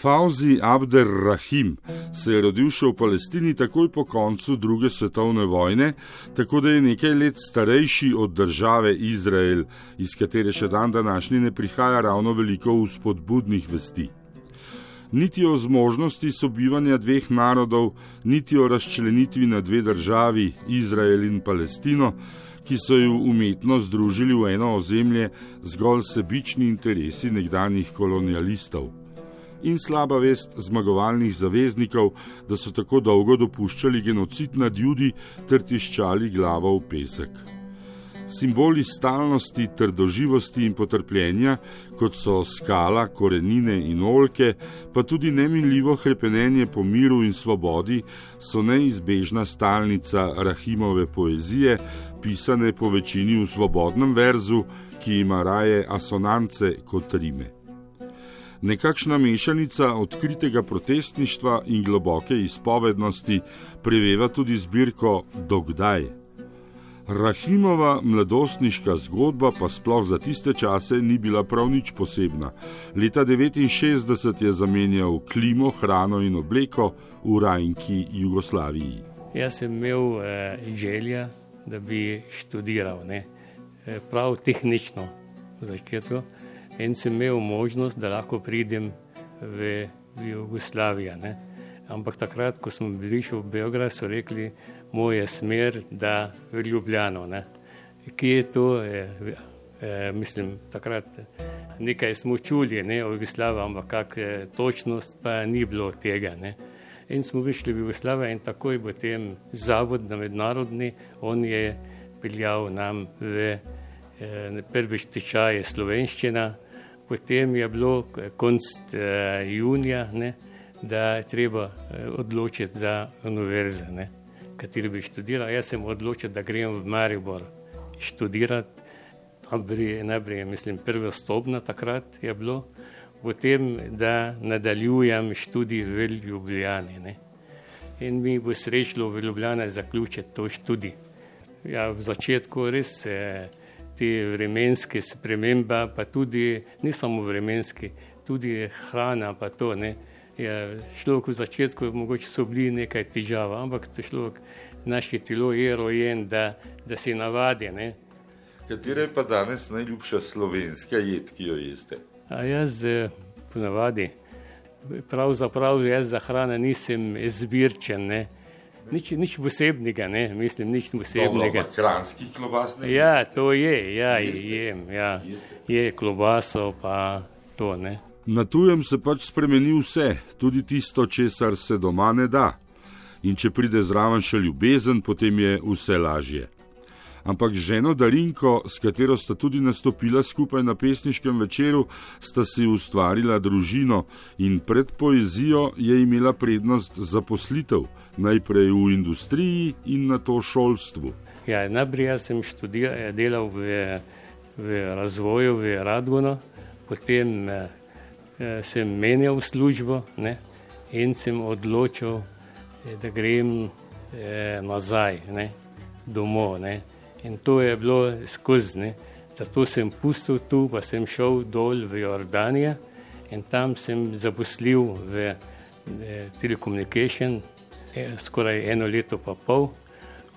Fauzi Abder Rahim se je rodil še v Palestini takoj po koncu druge svetovne vojne, tako da je nekaj let starejši od države Izrael, iz katere še dan današnji ne prihaja ravno veliko vzpodbudnih vesti. Niti o zmožnosti sobivanja dveh narodov, niti o razčlenitvi na dve državi, Izrael in Palestino, ki so ju umetno združili v eno ozemlje zgolj sebični interesi nekdanjih kolonialistov in slaba vest zmagovalnih zaveznikov, da so tako dolgo dopuščali genocid nad ljudi ter tiščali glavo v pesek. Simboli stalnosti, trdoživosti in potrpljenja, kot so skala, korenine in olke, pa tudi neminljivo krepenenje po miru in svobodi, so neizbežna stalnica Rahimove poezije, pisane po večini v svobodnem verzu, ki ima raje asonance kot rime nekakšna mešanica odkritega protestništva in globoke izpovednosti preveva tudi zbirko Dogdaj. Rahimova mladostniška zgodba pa sploh za tiste čase ni bila prav nič posebna. Leta 1969 je zamenjal klimo, hrano in obleko v rajnki Jugoslaviji. Jaz sem imel eh, želja, da bi študiral, ne? Eh, prav tehnično v začetku in sem imel možnost, da lahko pridem v, Jugoslavijo. Ampak takrat, ko smo bili še v Beogradu, so rekli, moja smer, da v Ljubljano. Ne. Kje je to? Je, je, mislim, takrat nekaj smo čuli ne, o Jugoslaviji, ampak kak točnost pa ni bilo tega. Ne. In smo prišli v Jugoslavijo in takoj v tem zavod na mednarodni, on je peljal nam v eh, prvi tečaj slovenščina, potem je bilo konc eh, junija, ne, da je treba eh, odločiti za univerze, ne, kateri bi študiral. Jaz sem odločil, da grem v Maribor študirati. Najprej, mislim, prva stopna takrat je bilo, potem da nadaljujem študij v Ljubljani. Ne. In mi bo srečilo v Ljubljani zaključiti to študij. Ja, v začetku res je te vremenske spremembe, pa tudi ne samo vremenske, tudi hrana, pa to ne. Je človek v začetku, mogoče so bili nekaj težav, ampak to človek, naše telo je rojen, da, da se navadi. Ne. Katera je pa danes najljubša slovenska jed, ki jo jeste? A jaz ponavadi, pravzaprav jaz za hrano nisem izbirčen. Ne nič, nič posebnega, ne? mislim, nič posebnega. Kranski klobas ne? Ja, to je, ja, jem, ja. Je klobaso, pa to ne. Na tujem se pač spremeni vse, tudi tisto, česar se doma ne da. In če pride zraven še ljubezen, potem je vse lažje ampak ženo Darinko, s katero sta tudi nastopila skupaj na pesniškem večeru, sta si ustvarila družino in pred poezijo je imela prednost zaposlitev, najprej v industriji in na to šolstvu. Ja, najprej sem študiral, eh, delal v, v razvoju, v Radgunu, potem eh, eh, sem menjal službo ne, in sem odločil, eh, da grem eh, nazaj ne, domov. Ne. In to je bilo skozi. Zato sem pustil tu, pa sem šel dol v Jordanijo in tam sem zaposlil v telekomunikacijo eh, skoraj eno leto pa pol.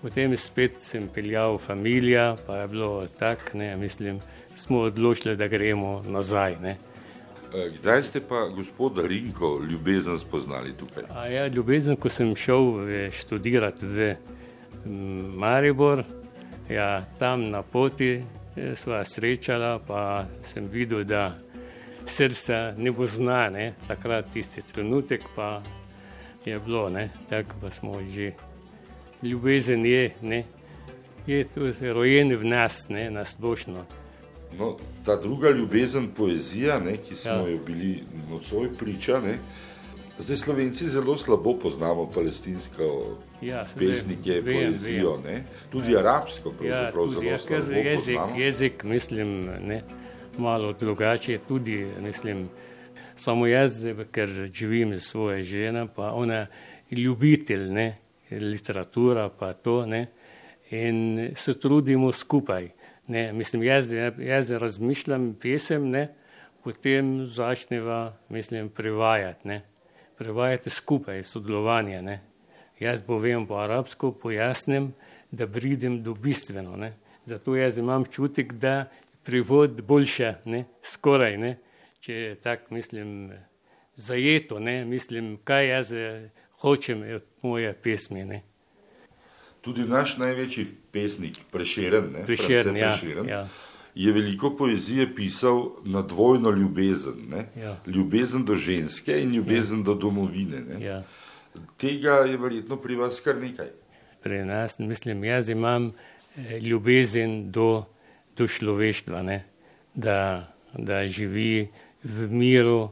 Potem spet sem peljal familijo, pa je bilo tako, ne, mislim, smo odločili, da gremo nazaj. Ne. Eh, kdaj ste pa, gospod Rinko, ljubezen spoznali tukaj? A ja, ljubezen, ko sem šel študirati v Maribor, Ja, tam na poti eh, sva srečala, pa sem videl, da srce ne bo znane, takrat tisti trenutek pa je bilo, tako pa smo že. Ljubezen je, ne? je rojen v nas, ne? nas bošno. No, ta druga ljubezen, poezija, ne, ki smo ja. jo bili nocoj priča, ne, zdaj slovenci zelo slabo poznamo palestinsko ja, pesnike, vem, poezijo, vem. tudi ja. arabsko, ja, tudi, ja, jezik, jezik, mislim, ne, malo drugače, tudi, mislim, samo jaz, ker živim s svojo ženo, pa ona ljubitelj, ne, literatura, pa to, ne, in se trudimo skupaj. Ne, mislim, jaz, jaz razmišljam pesem, ne, potem začneva, mislim, prevajati, ne. Prevajati skupaj, sodelovanje, ne. Jaz povem po arabsko, pojasnim, da pridem do bistveno, ne. Zato jaz imam čutek, da prevod boljše, ne, skoraj, ne, če je tak, mislim, zajeto, ne, mislim, kaj jaz hočem od moje pesmi, ne. Tudi naš največji pesnik, Prešeren, ne, Prešeren, ja, Prešeren, ja. Je veliko poezije pisal na dvojno ljubezen, ne. Ja. Ljubezen do ženske in ljubezen do domovine, ne. Ja. Tega je verjetno pri vas kar nekaj. Pri nas, mislim, jaz imam eh, ljubezen do, do človeštva, ne? da, da živi v miru,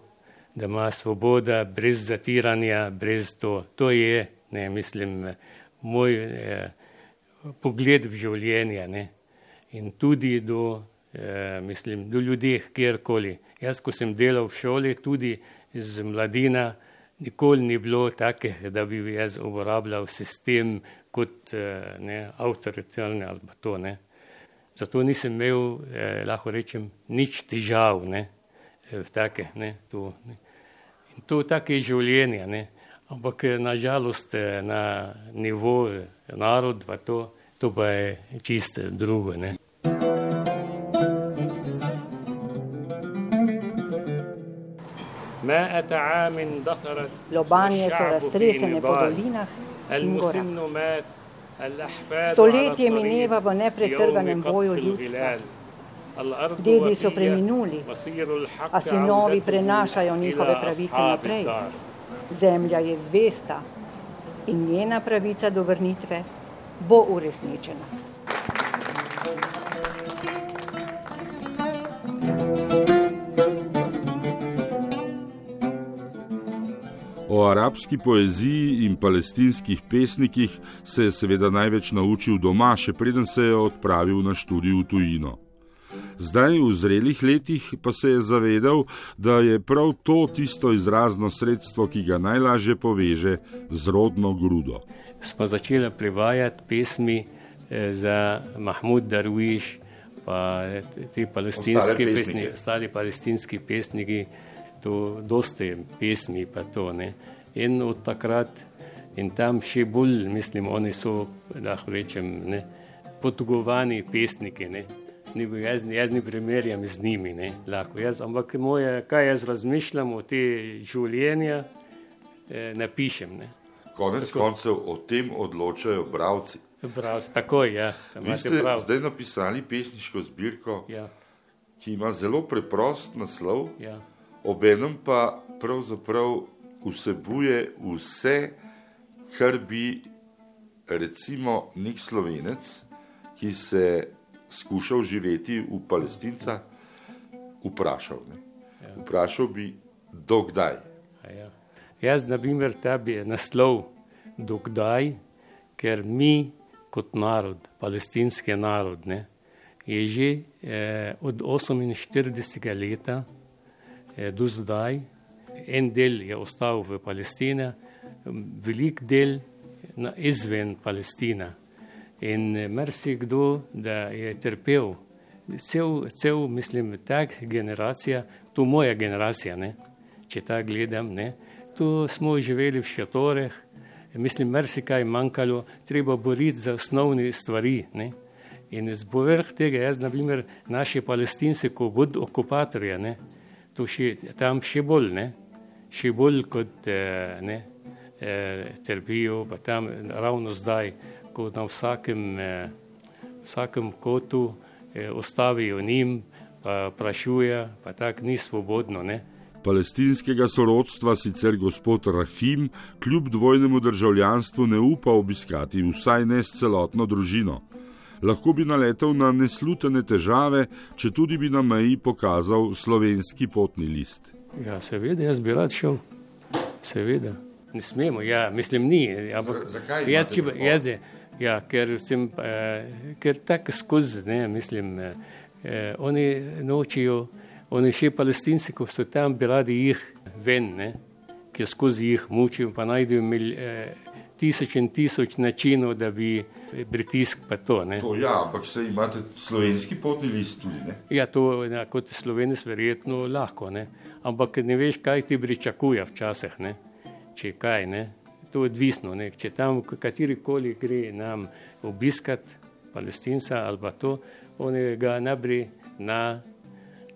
da ima svoboda, brez zatiranja, brez to. To je, ne, mislim, moj eh, pogled v življenje. Ne? In tudi do, eh, mislim, do ljudi, kjerkoli. Jaz, ko sem delal v šoli, tudi z mladina, nikoli ni bilo take, da bi jaz uporabljal sistem kot eh, ne, avtoritarni ali pa to. Ne. Zato nisem imel, eh, lahko rečem, nič težav ne, v take. Ne, to, ne. In to take je življenje. Ne. Ampak nažalost na nivo narod, pa to, to pa je čisto drugo. Ne. Lobanje so raztresene po dolinah in gorah. Stoletje mineva v nepretrganem boju ljudstva. Dedi so preminuli, a sinovi prenašajo njihove pravice naprej. Zemlja je zvesta in njena pravica do vrnitve bo uresničena. O arabski poeziji in palestinskih pesnikih se je seveda največ naučil doma, še preden se je odpravil na študij v tujino. Zdaj, v zrelih letih, pa se je zavedal, da je prav to tisto izrazno sredstvo, ki ga najlažje poveže z rodno grudo. Smo začeli prevajati pesmi eh, za Mahmud Darwiš, pa ti palestinski Ostale pesnike. pesniki, ostali palestinski pesniki, to dosti pesmi pa to ne. In od takrat in tam še bolj, mislim, oni so, lahko rečem, ne, potugovani pesniki, ne. Ni, jaz, jaz ne primerjam z njimi, ne, lahko jaz, ampak moje, kaj jaz razmišljam o te življenja, eh, napišem, ne. Konec koncev o tem odločajo bravci. Prav, tako je, ja, Vi ste prav. zdaj napisali pesniško zbirko, Ja, ki ima zelo preprost naslov, ja, obenem pa pravzaprav vsebuje vse, kar bi recimo nek slovenec, ki se skušal živeti v Palestinca, vprašal. Ne? Vprašal bi, dokdaj. ja. Jaz, na primer, ta bi naslov dokdaj, ker mi kot narod, palestinski narod, ne, je že eh, od 48. leta do zdaj, en del je ostal v Palestini, velik del izven Palestina. In eh, marsikdo, da je trpel, cel, cel mislim, tak generacija, to moja generacija, ne, če ta gledam, ne, tu smo živeli v šatoreh, mislim, marsikaj manjkalo, treba boriti za osnovne stvari. Ne. In z povrh tega, jaz, na primer, naši palestinci, ko bodo okupatorje, to še, tam še bolj, ne, še bolj kot eh, ne, eh, trpijo, pa tam ravno zdaj, ko na vsakem, eh, vsakem kotu ostavijo njim, pa prašuje, pa tako ni svobodno. Ne. Palestinskega sorodstva sicer gospod Rahim kljub dvojnemu državljanstvu ne upa obiskati, vsaj ne s celotno družino. Lahko bi naletel na neslutene težave, če tudi bi na meji pokazal slovenski potni list. Ja, seveda, jaz bi rad šel, seveda. Ne smemo, ja, mislim, ni. Ampak, Za- zakaj jaz, če, jaz, ja, ker sem, eh, ker tako skozi, ne, mislim, eh, oni nočijo, oni še palestinci, ko so tam, bi radi jih ven, ne, ki skozi jih mučijo, pa najdejo mil, eh, tisoč in tisoč načinov, da bi pritisk pa to. Ne. To ja, ampak se imate slovenski potni list tudi, ne? Ja, to ja, kot slovenec verjetno lahko, ne. Ampak ne veš, kaj ti pričakuje včasih, ne. Če kaj, ne. To je odvisno, ne. Če tam katerikoli gre nam obiskat palestinca ali pa to, oni ga nabri na,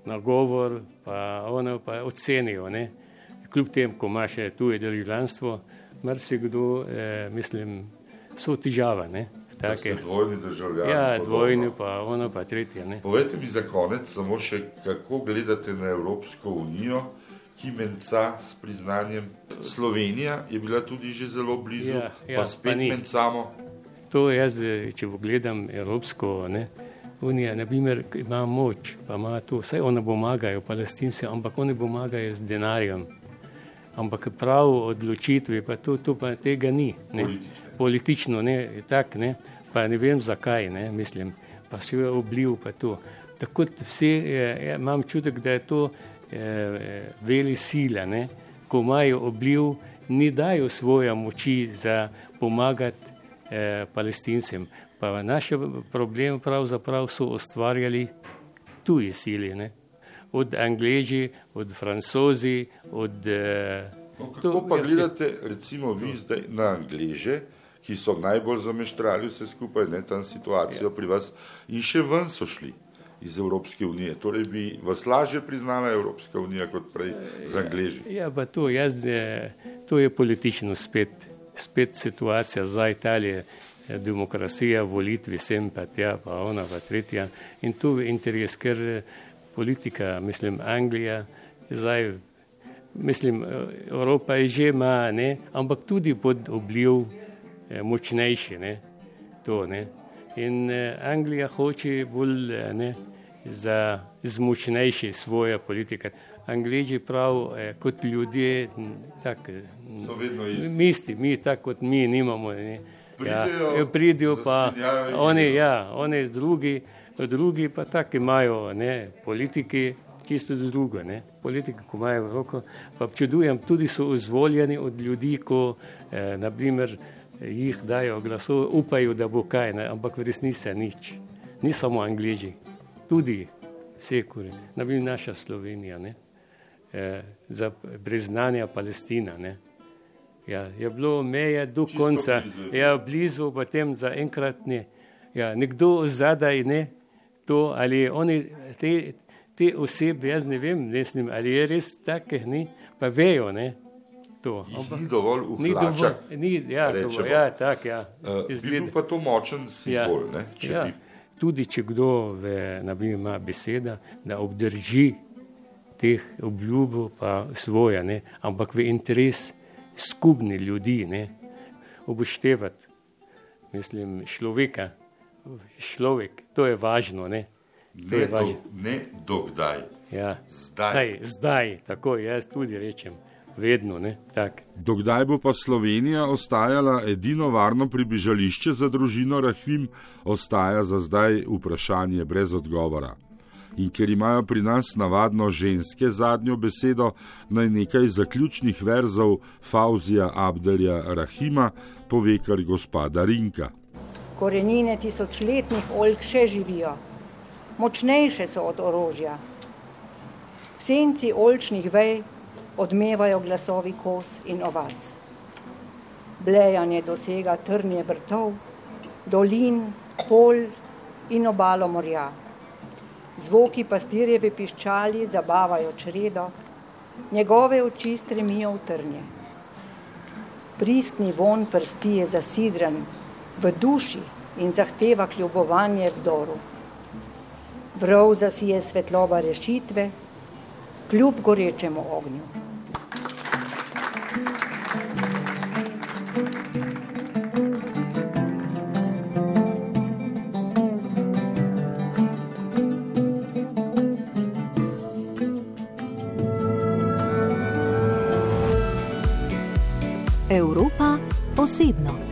na govor, pa ono pa ocenijo, ne. Kljub tem, ko imaš tuje državljanstvo, marsikdo, eh, mislim, so težave, ne. Take dvojni državljani. Ja, dvojni pa ono pa tretje, ne. Povejte mi za konec samo še, kako gledate na Evropsko unijo, ki menca s priznanjem. Slovenija je bila tudi že zelo blizu, Ja, ja, pa pa spet ni. mencamo. To jaz, eh, če pogledam Evropsko ne, unijo, naprimer, ima moč, pa ima to, vse oni pomagajo, palestinci, ampak oni pomagajo z denarjem. Ampak prav odločitve, pa to, to pa tega ni. Ne. Politične. Politično, ne, tak, ne, pa ne vem zakaj, ne, mislim, pa še obliv, pa to. Tako vse, eh, imam čutek, da je to eh, veli sila, ne, ko imajo obliv, ni dajo svoje moči za pomagati eh, palestincem. Pa naše probleme pravzaprav so ustvarjali tuji sili, ne. Od Angleži, od Francozi, od. Eh, No, to- kako pa ja, vse- gledate, recimo, vi zdaj na Angleže, ki so najbolj zameštrali vse skupaj, ne tam situacijo pri vas, in še ven so šli iz Evropske unije. Torej bi vas lažje priznala Evropska unija kot prej z Angleži. Ja, pa to, jaz, eh, to je politično spet, spet situacija za Italijo, eh, demokracija, volitve, sem pa tja, pa ona pa tretja. In tu je interes, ker politika, mislim, Anglija, zdaj, mislim, Evropa je že ima, ne, ampak tudi pod obliv eh, močnejši, ne, to, ne. In eh, Anglija hoče bolj, eh, ne, za zmočnejši svoje politike. Angliži prav eh, kot ljudje, tak, So vedno isti. mi isti, mi tako kot mi nimamo. Ne. Pridejo, ja, pridijo pa oni, ja, oni drugi, drugi pa tako imajo, ne, politiki čisto drugo, ne, politiki, ko imajo v roko, pa občudujem, tudi so izvoljeni od ljudi, ko, eh, naprimer, jih dajo glasov, upajo, da bo kaj, ne, ampak v resnici nič. Ni samo Angliži, tudi vse, kuri, naprimer naša Slovenija, ne, eh, za priznanje Palestina, ne. Ja, je bilo meje do Čisto konca, blizu ja, blizu, potem zaenkrat ne. Ja, nekdo zadaj ne, to ali oni, te, te osebe, jaz ne vem, ne snim, ali je res takih, ni, pa vejo, ne, to. Jih ni dovolj ni uhlača. dovolj, ni, ja, dovolj, ja, tak, ja. Uh, bi pa to močen simbol, ja. ne? Če ja. bi Tudi če kdo v, naprimer, ima beseda, da obdrži teh obljubov, pa svoje, ne, ampak v interes skupni ljudi, ne, upoštevati, mislim, človeka, človek, to je važno, ne. To ne, je do, važno. ne dokdaj. Ja. Zdaj. Zdaj, zdaj, tako jaz tudi rečem, vedno, ne, tak. Dokdaj bo pa Slovenija ostajala edino varno pribežališče za družino Rahim, ostaja za zdaj vprašanje brez odgovora. In ker imajo pri nas navadno ženske zadnjo besedo, naj nekaj zaključnih verzov Fauzija Abdelja Rahima pove kar gospoda Rinka. Korenine tisočletnih oljk še živijo, močnejše so od orožja. V senci oljčnih vej odmevajo glasovi kos in ovac. Blejanje dosega trnje vrtov, dolin, pol in obalo morja. Zvoki pastirjeve piščali zabavajo čredo, njegove oči stremijo v trnje. Pristni von prsti je zasidran v duši in zahteva kljubovanje vdoru. Vrov zasije svetloba rešitve, kljub gorečemu ognju. Evropa osebno.